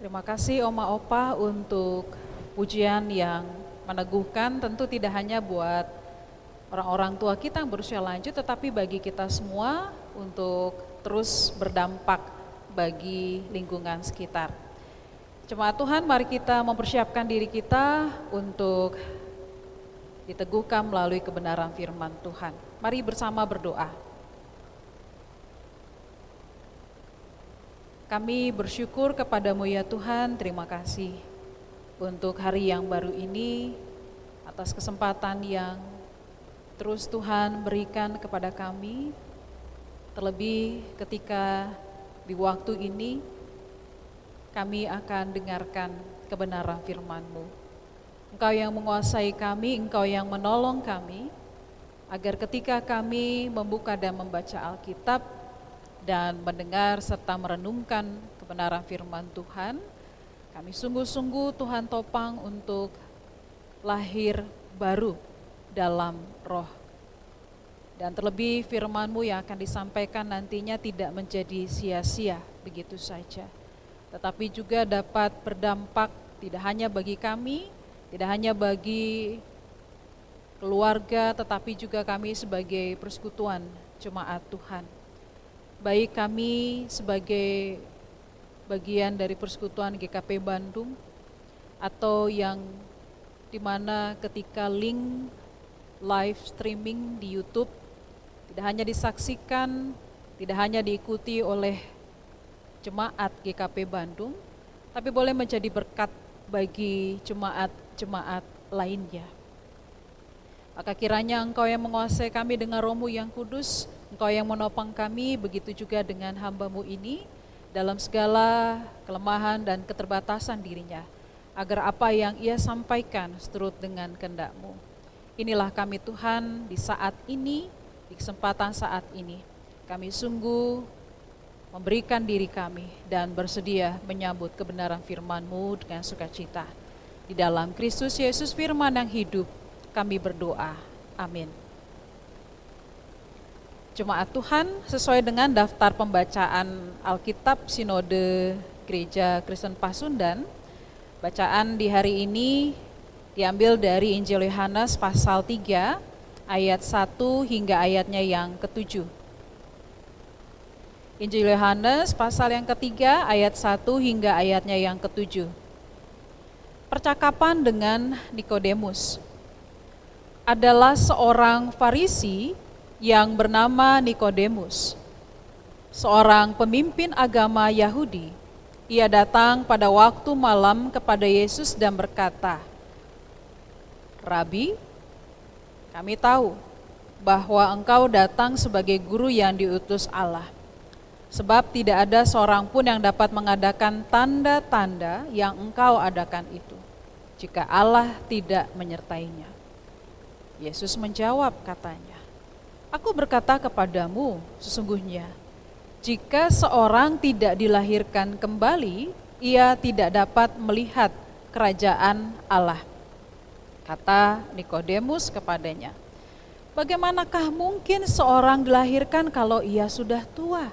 Terima kasih Oma Opa untuk pujian yang meneguhkan tentu tidak hanya buat orang-orang tua kita yang berusia lanjut tetapi bagi kita semua untuk terus berdampak bagi lingkungan sekitar. Jemaat Tuhan, mari kita mempersiapkan diri kita untuk diteguhkan melalui kebenaran firman Tuhan. Mari bersama berdoa. Kami bersyukur kepadamu ya Tuhan, terima kasih untuk hari yang baru ini, atas kesempatan yang terus Tuhan berikan kepada kami, terlebih ketika di waktu ini kami akan dengarkan kebenaran firman-Mu. Engkau yang menguasai kami, Engkau yang menolong kami, agar ketika kami membuka dan membaca Alkitab dan mendengar serta merenungkan kebenaran firman Tuhan, kami sungguh-sungguh Tuhan topang untuk lahir baru dalam roh. Dan terlebih firman-Mu yang akan disampaikan nantinya tidak menjadi sia-sia begitu saja tetapi juga dapat berdampak tidak hanya bagi kami, tidak hanya bagi keluarga, tetapi juga kami sebagai persekutuan jemaat Tuhan. Baik kami sebagai bagian dari persekutuan GKP Bandung atau yang di mana ketika link live streaming di YouTube tidak hanya disaksikan, tidak hanya diikuti oleh jemaat GKP Bandung, tapi boleh menjadi berkat bagi jemaat-jemaat lainnya. Maka kiranya Engkau yang menguasai kami dengan rohmu yang kudus, Engkau yang menopang kami, begitu juga dengan hambamu ini, dalam segala kelemahan dan keterbatasan dirinya, agar apa yang ia sampaikan seturut dengan kehendakmu. Inilah kami Tuhan di saat ini, di kesempatan saat ini. Kami sungguh memberikan diri kami dan bersedia menyambut kebenaran firman-Mu dengan sukacita. Di dalam Kristus Yesus firman yang hidup, kami berdoa. Amin. Jemaat Tuhan, sesuai dengan daftar pembacaan Alkitab Sinode Gereja Kristen Pasundan, bacaan di hari ini diambil dari Injil Yohanes pasal 3 ayat 1 hingga ayatnya yang ketujuh. Injil Yohanes pasal yang ketiga ayat 1 hingga ayatnya yang ketujuh. Percakapan dengan Nikodemus adalah seorang Farisi yang bernama Nikodemus, seorang pemimpin agama Yahudi. Ia datang pada waktu malam kepada Yesus dan berkata, "Rabi, kami tahu bahwa engkau datang sebagai guru yang diutus Allah." Sebab tidak ada seorang pun yang dapat mengadakan tanda-tanda yang engkau adakan itu, jika Allah tidak menyertainya. Yesus menjawab katanya, Aku berkata kepadamu, sesungguhnya, jika seorang tidak dilahirkan kembali, ia tidak dapat melihat kerajaan Allah. Kata Nikodemus kepadanya, Bagaimanakah mungkin seorang dilahirkan kalau ia sudah tua?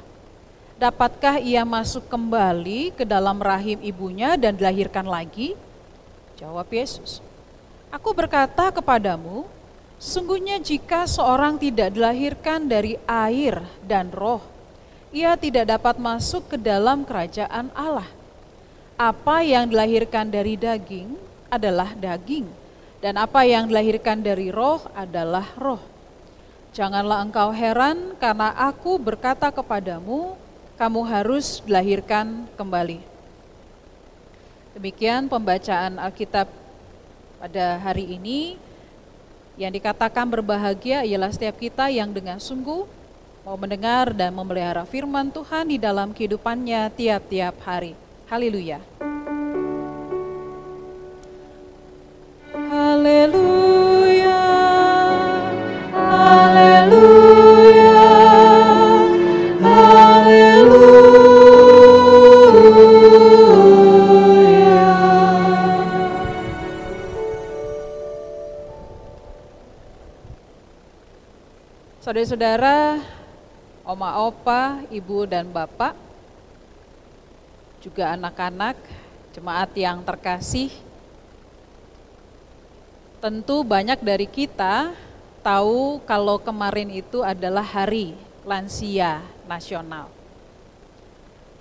Dapatkah ia masuk kembali ke dalam rahim ibunya dan dilahirkan lagi? Jawab Yesus, Aku berkata kepadamu, sesungguhnya jika seorang tidak dilahirkan dari air dan roh, ia tidak dapat masuk ke dalam kerajaan Allah. Apa yang dilahirkan dari daging adalah daging, dan apa yang dilahirkan dari roh adalah roh. Janganlah engkau heran karena aku berkata kepadamu, kamu harus dilahirkan kembali. Demikian pembacaan Alkitab pada hari ini. Yang dikatakan berbahagia ialah setiap kita yang dengan sungguh mau mendengar dan memelihara firman Tuhan di dalam kehidupannya tiap-tiap hari. Haleluya. Haleluya. Saudara-saudara, oma opa, ibu dan bapak, juga anak-anak Jemaat yang terkasih, tentu banyak dari kita tahu kalau kemarin itu adalah hari lansia nasional.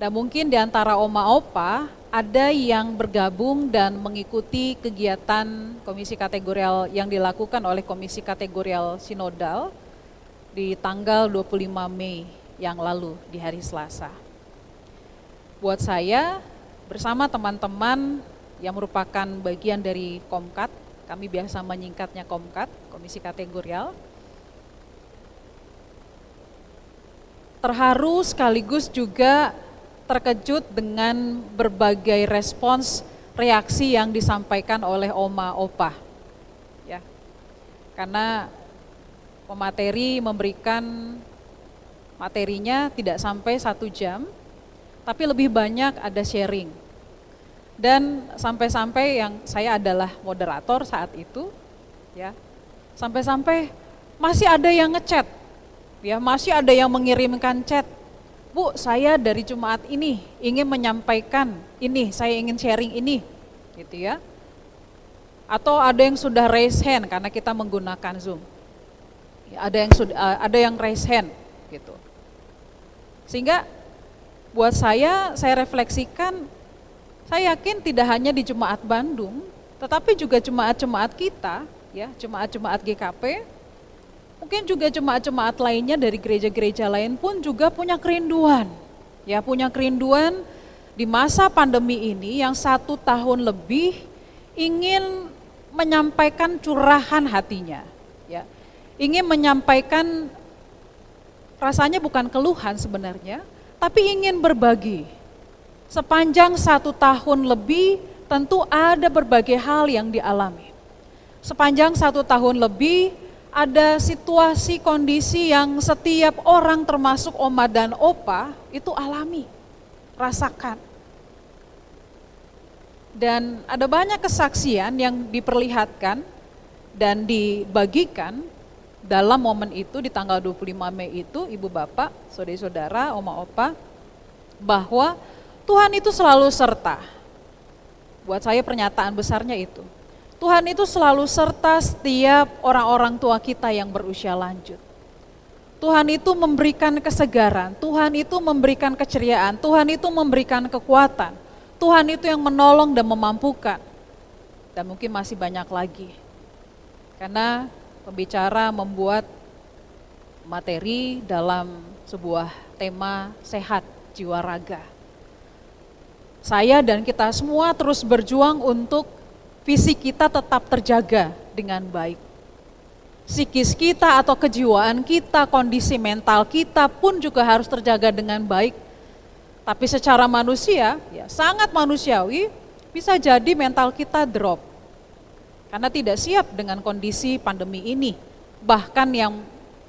Dan mungkin di antara oma opa ada yang bergabung dan mengikuti kegiatan komisi kategorial yang dilakukan oleh komisi kategorial sinodal di tanggal 25 Mei yang lalu di hari Selasa. Buat saya bersama teman-teman yang merupakan bagian dari Komkat, kami biasa menyingkatnya Komkat, Komisi Kategorial, terharu sekaligus juga terkejut dengan berbagai respons reaksi yang disampaikan oleh Oma Opa. Ya. Karena pemateri memberikan materinya tidak sampai satu jam, tapi lebih banyak ada sharing. Dan sampai-sampai yang saya adalah moderator saat itu, ya, sampai-sampai masih ada yang ngechat, ya, masih ada yang mengirimkan chat Bu, saya dari Jumat ini ingin menyampaikan ini, saya ingin sharing ini, gitu ya. Atau ada yang sudah raise hand karena kita menggunakan Zoom. Ada yang sudah eh, ada yang raise hand gitu. Sehingga buat saya saya refleksikan saya yakin tidak hanya di Jemaat Bandung, tetapi juga jemaat-jemaat kita, ya, jemaat-jemaat GKP Mungkin juga jemaat-jemaat lainnya dari gereja-gereja lain pun juga punya kerinduan. Ya punya kerinduan di masa pandemi ini yang satu tahun lebih ingin menyampaikan curahan hatinya. Ingin menyampaikan rasanya bukan keluhan sebenarnya, tapi ingin berbagi. Sepanjang satu tahun lebih tentu ada berbagai hal yang dialami. Sepanjang satu tahun lebih ada situasi kondisi yang setiap orang termasuk oma dan opa itu alami, rasakan. Dan ada banyak kesaksian yang diperlihatkan dan dibagikan dalam momen itu di tanggal 25 Mei itu ibu bapak, saudara-saudara, oma opa bahwa Tuhan itu selalu serta. Buat saya pernyataan besarnya itu. Tuhan itu selalu serta setiap orang-orang tua kita yang berusia lanjut. Tuhan itu memberikan kesegaran, Tuhan itu memberikan keceriaan, Tuhan itu memberikan kekuatan. Tuhan itu yang menolong dan memampukan. Dan mungkin masih banyak lagi. Karena pembicara membuat materi dalam sebuah tema sehat jiwa raga. Saya dan kita semua terus berjuang untuk fisik kita tetap terjaga dengan baik. Psikis kita atau kejiwaan kita, kondisi mental kita pun juga harus terjaga dengan baik. Tapi secara manusia, ya sangat manusiawi, bisa jadi mental kita drop. Karena tidak siap dengan kondisi pandemi ini. Bahkan yang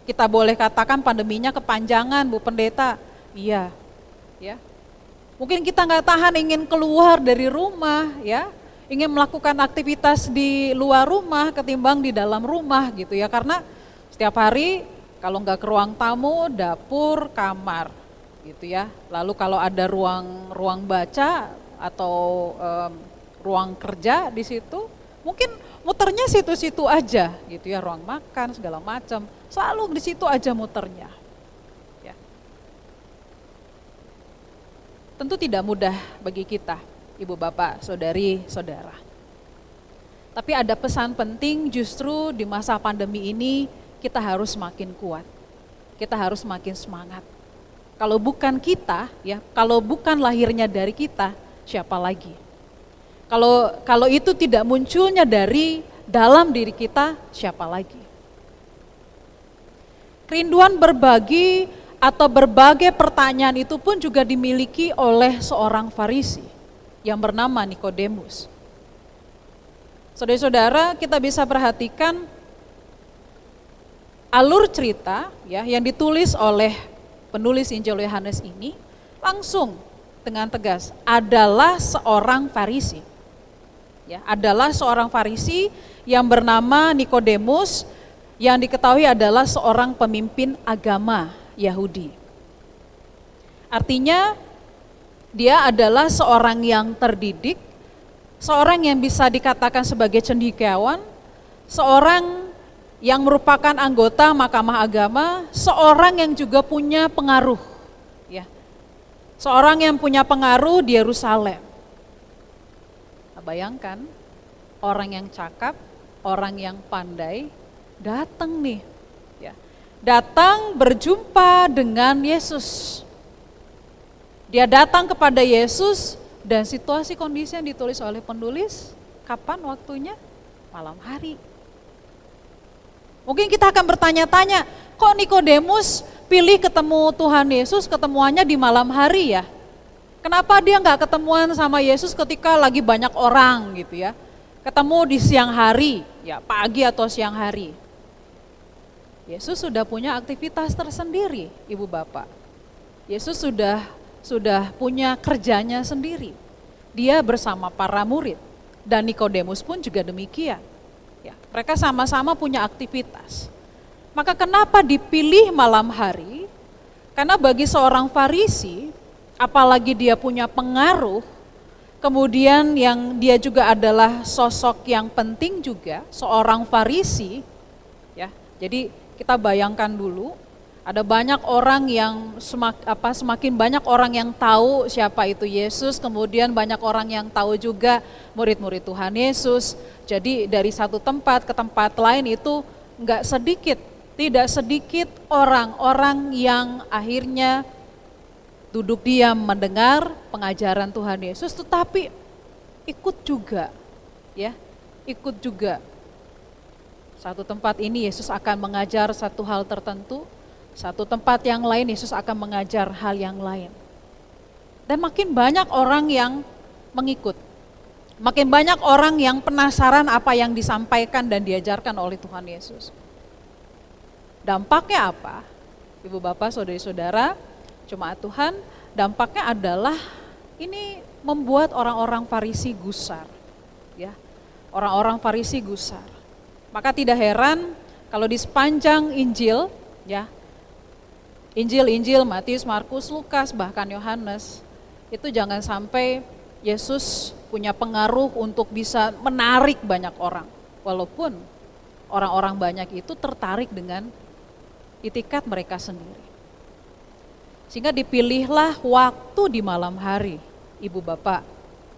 kita boleh katakan pandeminya kepanjangan, Bu Pendeta. Iya, ya. Mungkin kita nggak tahan ingin keluar dari rumah, ya ingin melakukan aktivitas di luar rumah ketimbang di dalam rumah gitu ya karena setiap hari kalau nggak ke ruang tamu dapur kamar gitu ya lalu kalau ada ruang ruang baca atau um, ruang kerja di situ mungkin muternya situ-situ aja gitu ya ruang makan segala macam selalu di situ aja muternya ya tentu tidak mudah bagi kita ibu bapak, saudari, saudara. Tapi ada pesan penting justru di masa pandemi ini kita harus makin kuat. Kita harus makin semangat. Kalau bukan kita, ya, kalau bukan lahirnya dari kita, siapa lagi? Kalau kalau itu tidak munculnya dari dalam diri kita, siapa lagi? Kerinduan berbagi atau berbagai pertanyaan itu pun juga dimiliki oleh seorang Farisi yang bernama Nikodemus. Saudara-saudara, kita bisa perhatikan alur cerita ya yang ditulis oleh penulis Injil Yohanes ini langsung dengan tegas adalah seorang Farisi. Ya, adalah seorang Farisi yang bernama Nikodemus yang diketahui adalah seorang pemimpin agama Yahudi. Artinya dia adalah seorang yang terdidik, seorang yang bisa dikatakan sebagai cendikiawan, seorang yang merupakan anggota Mahkamah Agama, seorang yang juga punya pengaruh, ya. Seorang yang punya pengaruh di Yerusalem. Bayangkan orang yang cakap, orang yang pandai datang nih, ya. Datang berjumpa dengan Yesus. Dia datang kepada Yesus dan situasi kondisi yang ditulis oleh penulis, kapan waktunya? Malam hari. Mungkin kita akan bertanya-tanya, kok Nikodemus pilih ketemu Tuhan Yesus ketemuannya di malam hari ya? Kenapa dia nggak ketemuan sama Yesus ketika lagi banyak orang gitu ya? Ketemu di siang hari, ya pagi atau siang hari. Yesus sudah punya aktivitas tersendiri, Ibu Bapak. Yesus sudah sudah punya kerjanya sendiri. Dia bersama para murid dan Nikodemus pun juga demikian. Ya, mereka sama-sama punya aktivitas. Maka kenapa dipilih malam hari? Karena bagi seorang Farisi, apalagi dia punya pengaruh, kemudian yang dia juga adalah sosok yang penting juga, seorang Farisi, ya. Jadi kita bayangkan dulu, ada banyak orang yang semak, apa, semakin banyak orang yang tahu siapa itu Yesus, kemudian banyak orang yang tahu juga murid-murid Tuhan Yesus. Jadi dari satu tempat ke tempat lain itu nggak sedikit, tidak sedikit orang-orang yang akhirnya duduk diam mendengar pengajaran Tuhan Yesus, tetapi ikut juga, ya, ikut juga. Satu tempat ini Yesus akan mengajar satu hal tertentu, satu tempat yang lain Yesus akan mengajar hal yang lain. Dan makin banyak orang yang mengikut. Makin banyak orang yang penasaran apa yang disampaikan dan diajarkan oleh Tuhan Yesus. Dampaknya apa? Ibu bapak, saudari-saudara, cuma Tuhan, dampaknya adalah ini membuat orang-orang Farisi gusar. Ya, orang-orang Farisi gusar. Maka tidak heran kalau di sepanjang Injil, ya, Injil-Injil Matius, Markus, Lukas, bahkan Yohanes, itu jangan sampai Yesus punya pengaruh untuk bisa menarik banyak orang. Walaupun orang-orang banyak itu tertarik dengan itikat mereka sendiri. Sehingga dipilihlah waktu di malam hari, ibu bapak,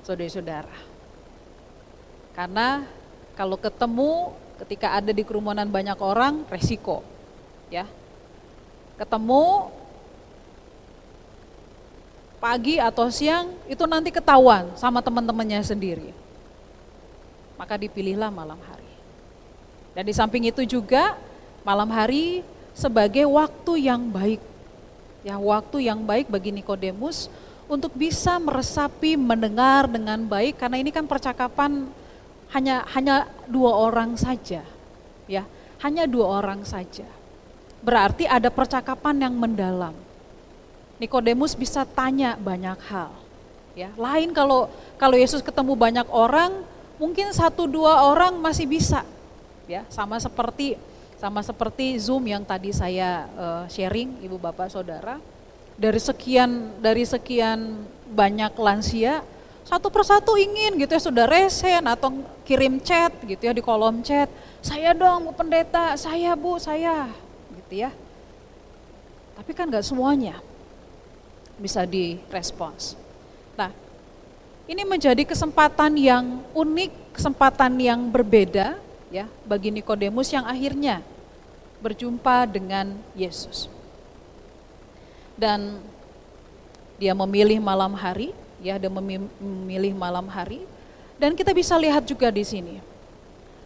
saudara-saudara. Karena kalau ketemu ketika ada di kerumunan banyak orang, resiko. Ya, ketemu pagi atau siang itu nanti ketahuan sama teman-temannya sendiri. Maka dipilihlah malam hari. Dan di samping itu juga malam hari sebagai waktu yang baik. Ya, waktu yang baik bagi Nikodemus untuk bisa meresapi, mendengar dengan baik karena ini kan percakapan hanya hanya dua orang saja. Ya, hanya dua orang saja berarti ada percakapan yang mendalam. Nikodemus bisa tanya banyak hal. Ya, lain kalau kalau Yesus ketemu banyak orang, mungkin satu dua orang masih bisa. Ya, sama seperti sama seperti Zoom yang tadi saya uh, sharing, Ibu Bapak Saudara. Dari sekian dari sekian banyak lansia, satu persatu ingin gitu ya sudah resen atau kirim chat gitu ya di kolom chat. Saya dong, Bu Pendeta, saya Bu, saya gitu ya. Tapi kan nggak semuanya bisa direspons. Nah, ini menjadi kesempatan yang unik, kesempatan yang berbeda ya bagi Nikodemus yang akhirnya berjumpa dengan Yesus. Dan dia memilih malam hari, ya, dia memilih malam hari dan kita bisa lihat juga di sini.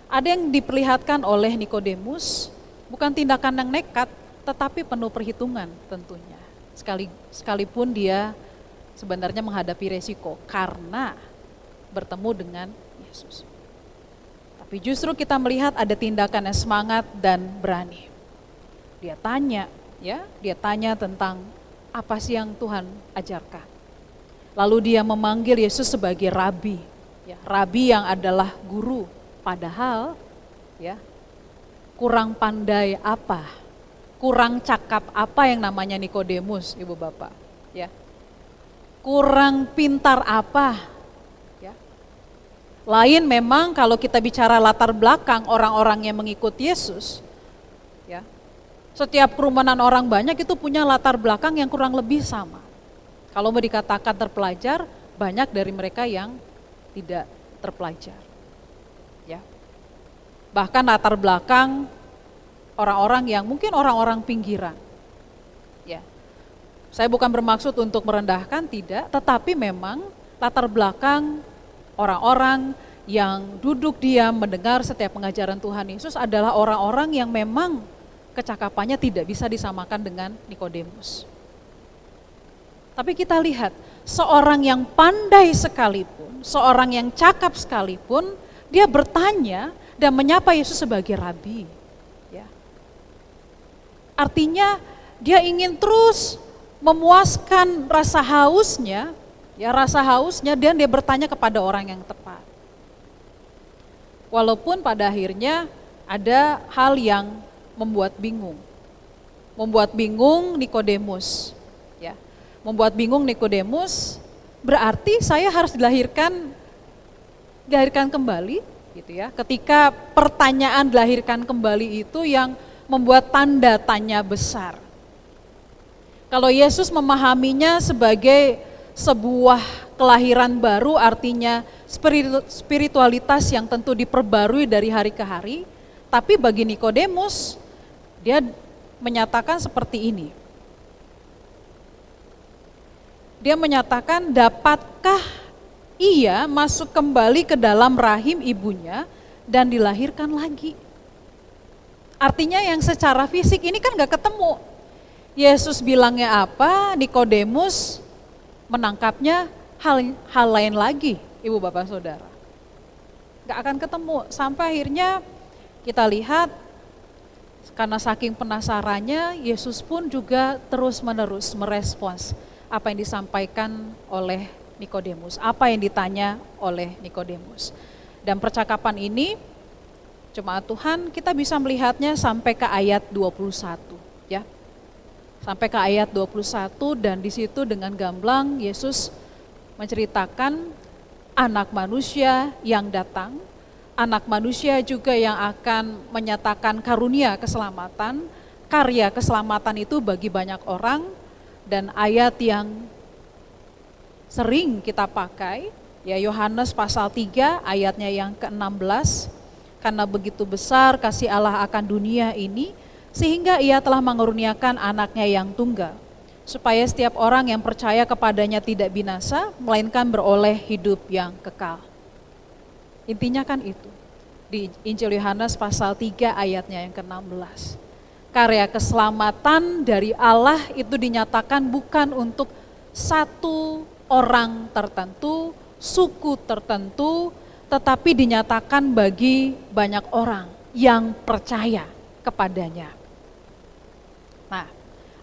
Ada yang diperlihatkan oleh Nikodemus Bukan tindakan yang nekat, tetapi penuh perhitungan tentunya. Sekali, sekalipun dia sebenarnya menghadapi resiko karena bertemu dengan Yesus. Tapi justru kita melihat ada tindakan yang semangat dan berani. Dia tanya, ya, dia tanya tentang apa sih yang Tuhan ajarkan. Lalu dia memanggil Yesus sebagai rabi, ya, rabi yang adalah guru. Padahal, ya, kurang pandai apa? Kurang cakap apa yang namanya Nikodemus, Ibu Bapak? Ya. Kurang pintar apa? Lain memang kalau kita bicara latar belakang orang-orang yang mengikuti Yesus, ya. Setiap kerumunan orang banyak itu punya latar belakang yang kurang lebih sama. Kalau mau dikatakan terpelajar, banyak dari mereka yang tidak terpelajar. Ya. Bahkan latar belakang orang-orang yang mungkin orang-orang pinggiran. Ya. Saya bukan bermaksud untuk merendahkan tidak, tetapi memang latar belakang orang-orang yang duduk diam mendengar setiap pengajaran Tuhan Yesus adalah orang-orang yang memang kecakapannya tidak bisa disamakan dengan Nikodemus. Tapi kita lihat, seorang yang pandai sekalipun, seorang yang cakap sekalipun, dia bertanya dan menyapa Yesus sebagai rabi. Ya. Artinya dia ingin terus memuaskan rasa hausnya ya rasa hausnya dan dia bertanya kepada orang yang tepat. Walaupun pada akhirnya ada hal yang membuat bingung. Membuat bingung Nikodemus, ya. Membuat bingung Nikodemus berarti saya harus dilahirkan dilahirkan kembali gitu ya. Ketika pertanyaan dilahirkan kembali itu yang membuat tanda tanya besar. Kalau Yesus memahaminya sebagai sebuah kelahiran baru artinya spiritualitas yang tentu diperbarui dari hari ke hari. Tapi bagi Nikodemus, dia menyatakan seperti ini. Dia menyatakan, dapatkah ia masuk kembali ke dalam rahim ibunya dan dilahirkan lagi? Artinya yang secara fisik ini kan gak ketemu. Yesus bilangnya apa, Nikodemus menangkapnya hal hal lain lagi, ibu bapak saudara. Gak akan ketemu sampai akhirnya kita lihat karena saking penasarannya Yesus pun juga terus menerus merespons apa yang disampaikan oleh Nikodemus, apa yang ditanya oleh Nikodemus. Dan percakapan ini cuma Tuhan kita bisa melihatnya sampai ke ayat 21 ya sampai ke ayat 21 dan di situ dengan gamblang Yesus menceritakan anak manusia yang datang, anak manusia juga yang akan menyatakan karunia keselamatan, karya keselamatan itu bagi banyak orang dan ayat yang sering kita pakai ya Yohanes pasal 3 ayatnya yang ke-16 karena begitu besar kasih Allah akan dunia ini sehingga ia telah mengurniakan anaknya yang tunggal, supaya setiap orang yang percaya kepadanya tidak binasa, melainkan beroleh hidup yang kekal. Intinya kan itu, di Injil Yohanes pasal 3 ayatnya yang ke-16. Karya keselamatan dari Allah itu dinyatakan bukan untuk satu orang tertentu, suku tertentu, tetapi dinyatakan bagi banyak orang yang percaya kepadanya.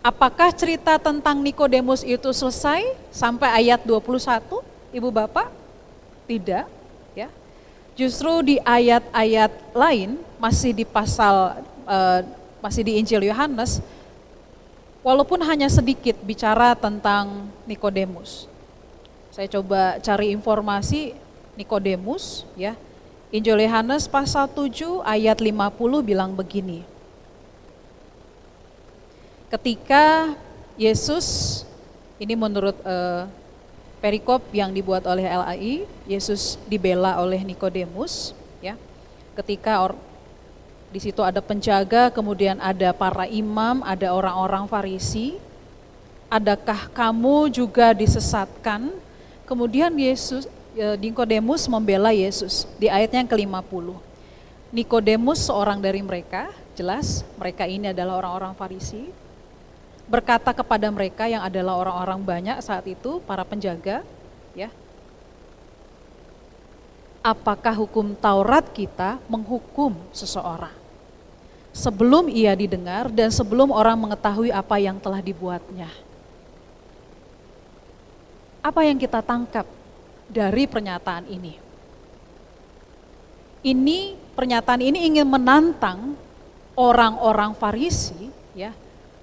Apakah cerita tentang Nikodemus itu selesai sampai ayat 21, Ibu Bapak? Tidak, ya. Justru di ayat-ayat lain masih di pasal uh, masih di Injil Yohanes walaupun hanya sedikit bicara tentang Nikodemus. Saya coba cari informasi Nikodemus ya. Injil Yohanes pasal 7 ayat 50 bilang begini ketika Yesus ini menurut uh, perikop yang dibuat oleh LAI, Yesus dibela oleh Nikodemus, ya. Ketika or, di situ ada penjaga, kemudian ada para imam, ada orang-orang Farisi. Adakah kamu juga disesatkan? Kemudian Yesus e, Nikodemus membela Yesus di ayatnya yang ke-50. Nikodemus seorang dari mereka, jelas mereka ini adalah orang-orang Farisi, berkata kepada mereka yang adalah orang-orang banyak saat itu, para penjaga, ya. Apakah hukum Taurat kita menghukum seseorang sebelum ia didengar dan sebelum orang mengetahui apa yang telah dibuatnya? Apa yang kita tangkap dari pernyataan ini? Ini pernyataan ini ingin menantang orang-orang Farisi, ya,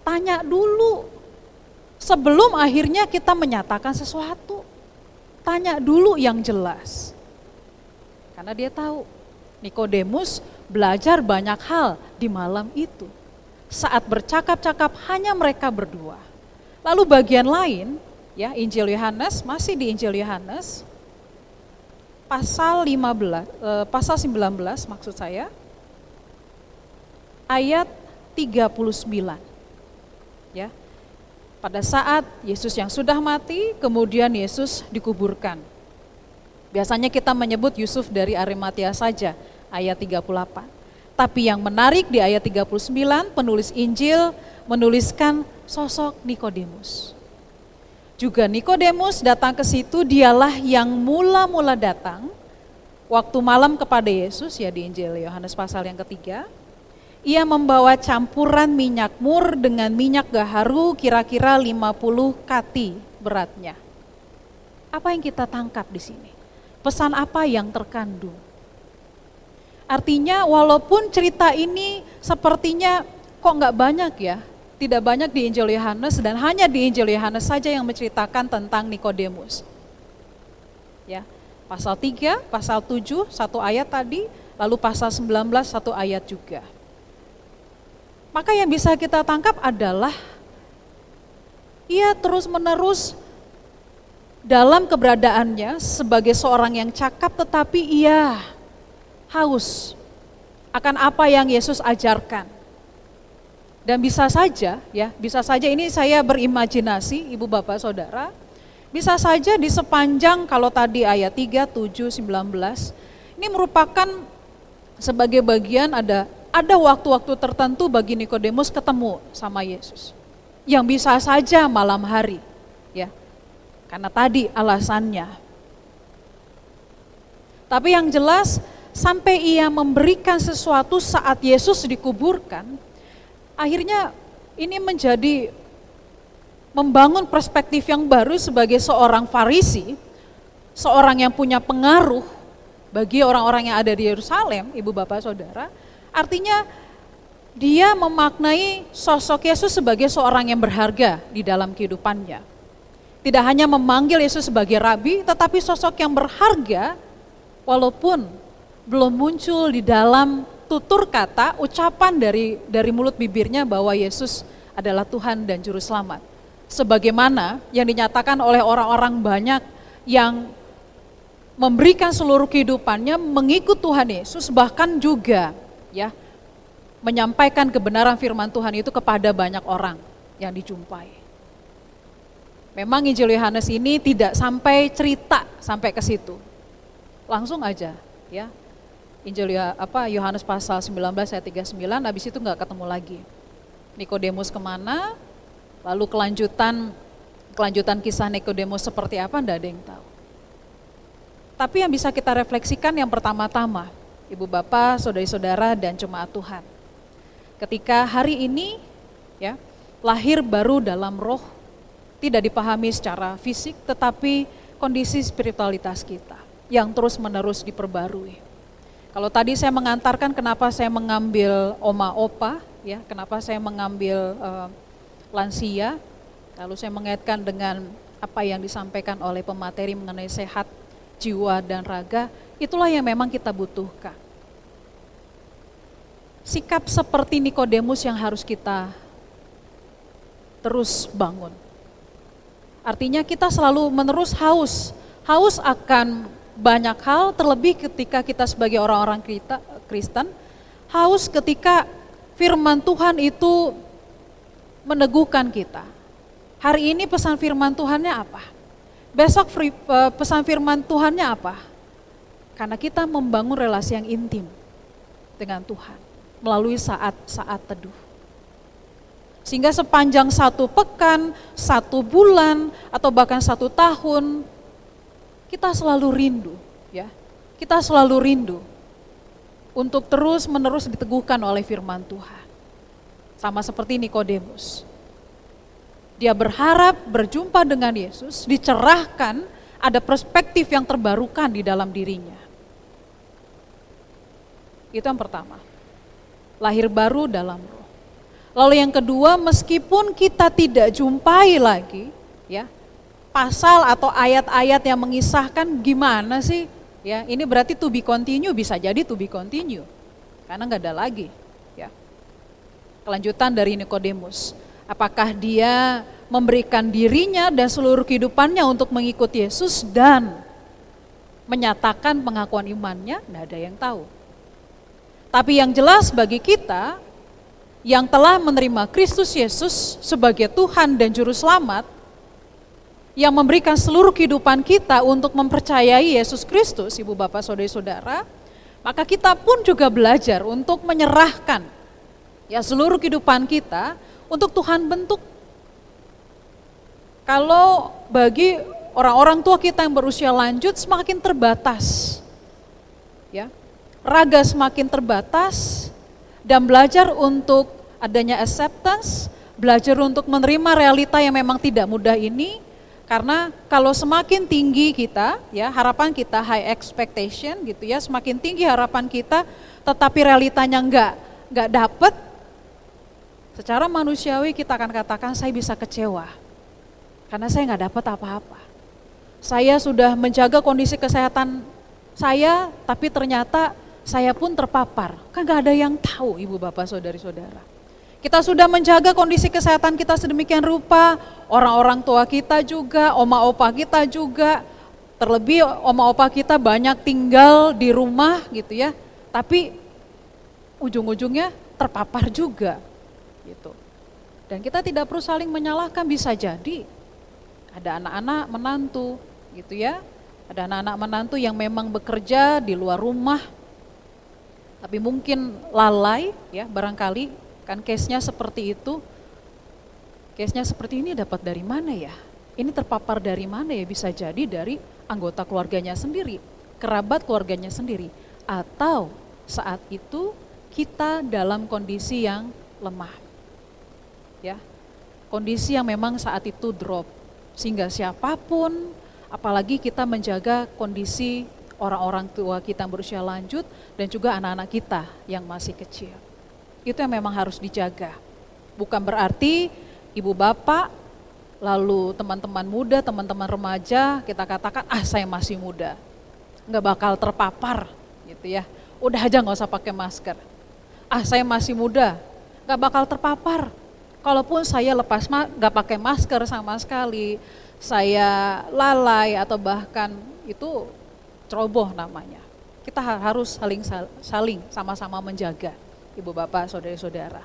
tanya dulu sebelum akhirnya kita menyatakan sesuatu. Tanya dulu yang jelas. Karena dia tahu Nikodemus belajar banyak hal di malam itu. Saat bercakap-cakap hanya mereka berdua. Lalu bagian lain, ya Injil Yohanes, masih di Injil Yohanes, pasal 15, eh, pasal 19 maksud saya, ayat 39. Pada saat Yesus yang sudah mati, kemudian Yesus dikuburkan. Biasanya kita menyebut Yusuf dari Arimatia saja, ayat 38. Tapi yang menarik di ayat 39, penulis Injil menuliskan sosok Nikodemus. Juga Nikodemus datang ke situ, dialah yang mula-mula datang waktu malam kepada Yesus ya di Injil Yohanes pasal yang ketiga. Ia membawa campuran minyak mur dengan minyak gaharu kira-kira 50 kati beratnya. Apa yang kita tangkap di sini? Pesan apa yang terkandung? Artinya walaupun cerita ini sepertinya kok nggak banyak ya, tidak banyak di Injil Yohanes dan hanya di Injil Yohanes saja yang menceritakan tentang Nikodemus. Ya, pasal 3, pasal 7, satu ayat tadi, lalu pasal 19, satu ayat juga. Maka yang bisa kita tangkap adalah ia terus-menerus dalam keberadaannya sebagai seorang yang cakap tetapi ia haus akan apa yang Yesus ajarkan. Dan bisa saja ya, bisa saja ini saya berimajinasi Ibu Bapak Saudara, bisa saja di sepanjang kalau tadi ayat 3, 7, 19, ini merupakan sebagai bagian ada ada waktu-waktu tertentu bagi Nikodemus ketemu sama Yesus. Yang bisa saja malam hari, ya. Karena tadi alasannya. Tapi yang jelas sampai ia memberikan sesuatu saat Yesus dikuburkan, akhirnya ini menjadi membangun perspektif yang baru sebagai seorang Farisi, seorang yang punya pengaruh bagi orang-orang yang ada di Yerusalem, ibu bapak saudara, Artinya dia memaknai sosok Yesus sebagai seorang yang berharga di dalam kehidupannya. Tidak hanya memanggil Yesus sebagai rabi, tetapi sosok yang berharga walaupun belum muncul di dalam tutur kata, ucapan dari dari mulut bibirnya bahwa Yesus adalah Tuhan dan juru selamat. Sebagaimana yang dinyatakan oleh orang-orang banyak yang memberikan seluruh kehidupannya mengikut Tuhan Yesus bahkan juga ya menyampaikan kebenaran firman Tuhan itu kepada banyak orang yang dijumpai. Memang Injil Yohanes ini tidak sampai cerita sampai ke situ. Langsung aja ya. Injil apa Yohanes pasal 19 ayat 39 habis itu nggak ketemu lagi. Nikodemus ke mana? Lalu kelanjutan kelanjutan kisah Nikodemus seperti apa enggak ada yang tahu. Tapi yang bisa kita refleksikan yang pertama-tama, ibu bapak, saudari-saudara, dan jemaat Tuhan. Ketika hari ini ya lahir baru dalam roh, tidak dipahami secara fisik, tetapi kondisi spiritualitas kita yang terus-menerus diperbarui. Kalau tadi saya mengantarkan kenapa saya mengambil oma opa, ya, kenapa saya mengambil uh, lansia, lalu saya mengaitkan dengan apa yang disampaikan oleh pemateri mengenai sehat jiwa dan raga, itulah yang memang kita butuhkan. Sikap seperti Nikodemus yang harus kita terus bangun. Artinya kita selalu menerus haus, haus akan banyak hal terlebih ketika kita sebagai orang-orang Kristen, haus ketika firman Tuhan itu meneguhkan kita. Hari ini pesan firman Tuhannya apa? Besok eh, pesan firman Tuhannya apa? Karena kita membangun relasi yang intim dengan Tuhan melalui saat-saat teduh. Sehingga sepanjang satu pekan, satu bulan, atau bahkan satu tahun, kita selalu rindu, ya. Kita selalu rindu untuk terus menerus diteguhkan oleh firman Tuhan. Sama seperti Nikodemus. Dia berharap berjumpa dengan Yesus, dicerahkan, ada perspektif yang terbarukan di dalam dirinya. Itu yang pertama. Lahir baru dalam roh. Lalu yang kedua, meskipun kita tidak jumpai lagi, ya, pasal atau ayat-ayat yang mengisahkan gimana sih Ya, ini berarti to be continue bisa jadi to be continue. Karena nggak ada lagi, ya. Kelanjutan dari Nikodemus. Apakah dia memberikan dirinya dan seluruh kehidupannya untuk mengikuti Yesus dan menyatakan pengakuan imannya? Tidak ada yang tahu. Tapi yang jelas bagi kita yang telah menerima Kristus Yesus sebagai Tuhan dan Juru Selamat, yang memberikan seluruh kehidupan kita untuk mempercayai Yesus Kristus, ibu bapak saudara-saudara, maka kita pun juga belajar untuk menyerahkan ya seluruh kehidupan kita untuk Tuhan bentuk. Kalau bagi orang-orang tua kita yang berusia lanjut semakin terbatas. Ya. Raga semakin terbatas dan belajar untuk adanya acceptance, belajar untuk menerima realita yang memang tidak mudah ini karena kalau semakin tinggi kita, ya harapan kita high expectation gitu ya, semakin tinggi harapan kita, tetapi realitanya enggak enggak dapet, secara manusiawi kita akan katakan saya bisa kecewa, karena saya enggak dapat apa-apa. Saya sudah menjaga kondisi kesehatan saya, tapi ternyata saya pun terpapar. Kan enggak ada yang tahu ibu bapak saudari-saudara. Kita sudah menjaga kondisi kesehatan kita sedemikian rupa, orang-orang tua kita juga, oma opa kita juga, terlebih oma opa kita banyak tinggal di rumah gitu ya, tapi ujung-ujungnya terpapar juga gitu. Dan kita tidak perlu saling menyalahkan bisa jadi ada anak-anak menantu gitu ya, ada anak-anak menantu yang memang bekerja di luar rumah, tapi mungkin lalai ya barangkali Kan case-nya seperti itu. Case-nya seperti ini dapat dari mana ya? Ini terpapar dari mana ya? Bisa jadi dari anggota keluarganya sendiri, kerabat keluarganya sendiri. Atau saat itu kita dalam kondisi yang lemah. Ya. Kondisi yang memang saat itu drop. Sehingga siapa pun apalagi kita menjaga kondisi orang-orang tua kita yang berusia lanjut dan juga anak-anak kita yang masih kecil. Itu yang memang harus dijaga. Bukan berarti ibu bapak, lalu teman-teman muda, teman-teman remaja, kita katakan, ah saya masih muda. Nggak bakal terpapar gitu ya. Udah aja nggak usah pakai masker. Ah saya masih muda, nggak bakal terpapar. Kalaupun saya lepas nggak pakai masker sama sekali, saya lalai atau bahkan itu ceroboh namanya. Kita harus saling saling sama-sama menjaga ibu bapak, saudara-saudara.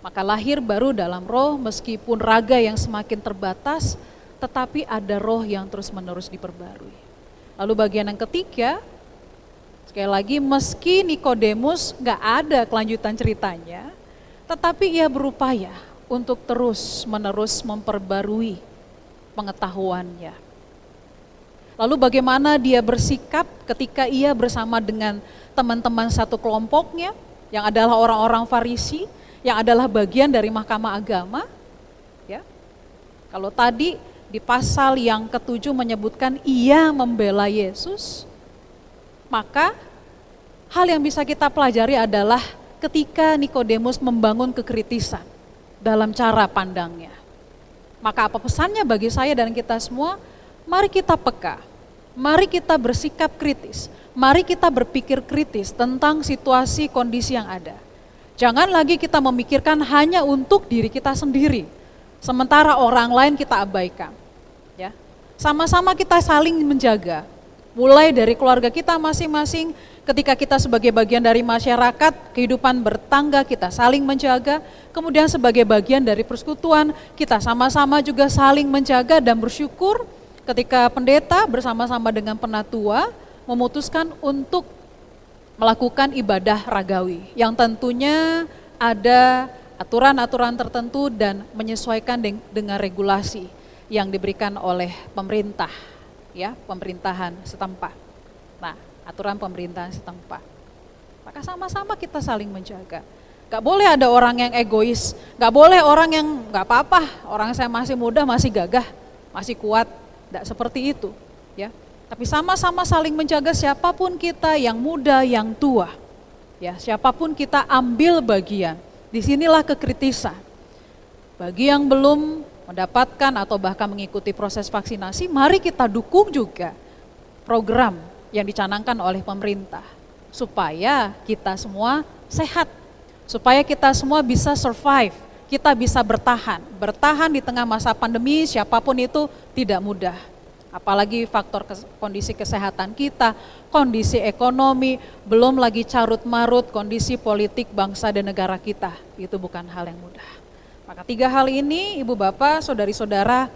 Maka lahir baru dalam roh meskipun raga yang semakin terbatas, tetapi ada roh yang terus-menerus diperbarui. Lalu bagian yang ketiga, sekali lagi meski Nikodemus nggak ada kelanjutan ceritanya, tetapi ia berupaya untuk terus-menerus memperbarui pengetahuannya. Lalu bagaimana dia bersikap ketika ia bersama dengan teman-teman satu kelompoknya yang adalah orang-orang Farisi, yang adalah bagian dari Mahkamah Agama. Ya. Kalau tadi di pasal yang ketujuh menyebutkan ia membela Yesus, maka hal yang bisa kita pelajari adalah ketika Nikodemus membangun kekritisan dalam cara pandangnya. Maka apa pesannya bagi saya dan kita semua? Mari kita peka, mari kita bersikap kritis, mari kita berpikir kritis tentang situasi kondisi yang ada. Jangan lagi kita memikirkan hanya untuk diri kita sendiri, sementara orang lain kita abaikan. Ya, sama-sama kita saling menjaga, mulai dari keluarga kita masing-masing, ketika kita sebagai bagian dari masyarakat, kehidupan bertangga kita saling menjaga, kemudian sebagai bagian dari persekutuan, kita sama-sama juga saling menjaga dan bersyukur ketika pendeta bersama-sama dengan penatua memutuskan untuk melakukan ibadah ragawi yang tentunya ada aturan-aturan tertentu dan menyesuaikan dengan regulasi yang diberikan oleh pemerintah ya pemerintahan setempat. Nah, aturan pemerintahan setempat. Maka sama-sama kita saling menjaga. Gak boleh ada orang yang egois, gak boleh orang yang gak apa-apa, orang saya masih muda, masih gagah, masih kuat, gak seperti itu. Ya, tapi sama-sama saling menjaga siapa pun kita yang muda, yang tua. Ya, siapa pun kita ambil bagian. Di sinilah kekritisan. Bagi yang belum mendapatkan atau bahkan mengikuti proses vaksinasi, mari kita dukung juga. program yang dicanangkan oleh pemerintah supaya kita semua sehat, supaya kita semua bisa survive, kita bisa bertahan. Bertahan di tengah masa pandemi siapa pun itu tidak mudah. Apalagi faktor kes kondisi kesehatan kita, kondisi ekonomi, belum lagi carut marut kondisi politik bangsa dan negara kita. Itu bukan hal yang mudah. Maka tiga hal ini ibu bapak, saudari-saudara,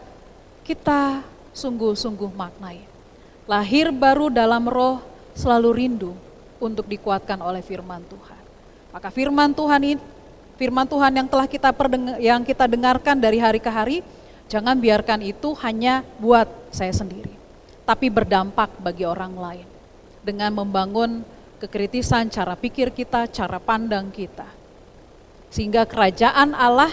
kita sungguh-sungguh maknai. Lahir baru dalam roh selalu rindu untuk dikuatkan oleh firman Tuhan. Maka firman Tuhan ini firman Tuhan yang telah kita yang kita dengarkan dari hari ke hari, jangan biarkan itu hanya buat saya sendiri, tapi berdampak bagi orang lain dengan membangun kekritisan cara pikir kita, cara pandang kita. Sehingga kerajaan Allah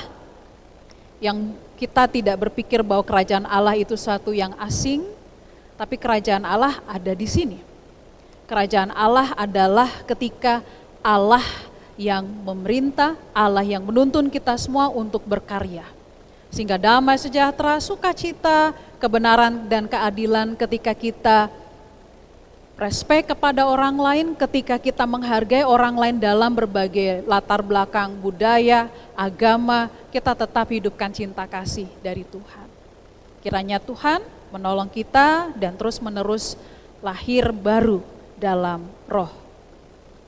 yang kita tidak berpikir bahwa kerajaan Allah itu satu yang asing, tapi kerajaan Allah ada di sini. Kerajaan Allah adalah ketika Allah yang memerintah, Allah yang menuntun kita semua untuk berkarya. Sehingga damai sejahtera, sukacita, kebenaran dan keadilan ketika kita respect kepada orang lain, ketika kita menghargai orang lain dalam berbagai latar belakang budaya, agama, kita tetap hidupkan cinta kasih dari Tuhan. Kiranya Tuhan menolong kita dan terus menerus lahir baru dalam roh.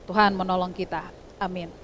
Tuhan menolong kita. Amin.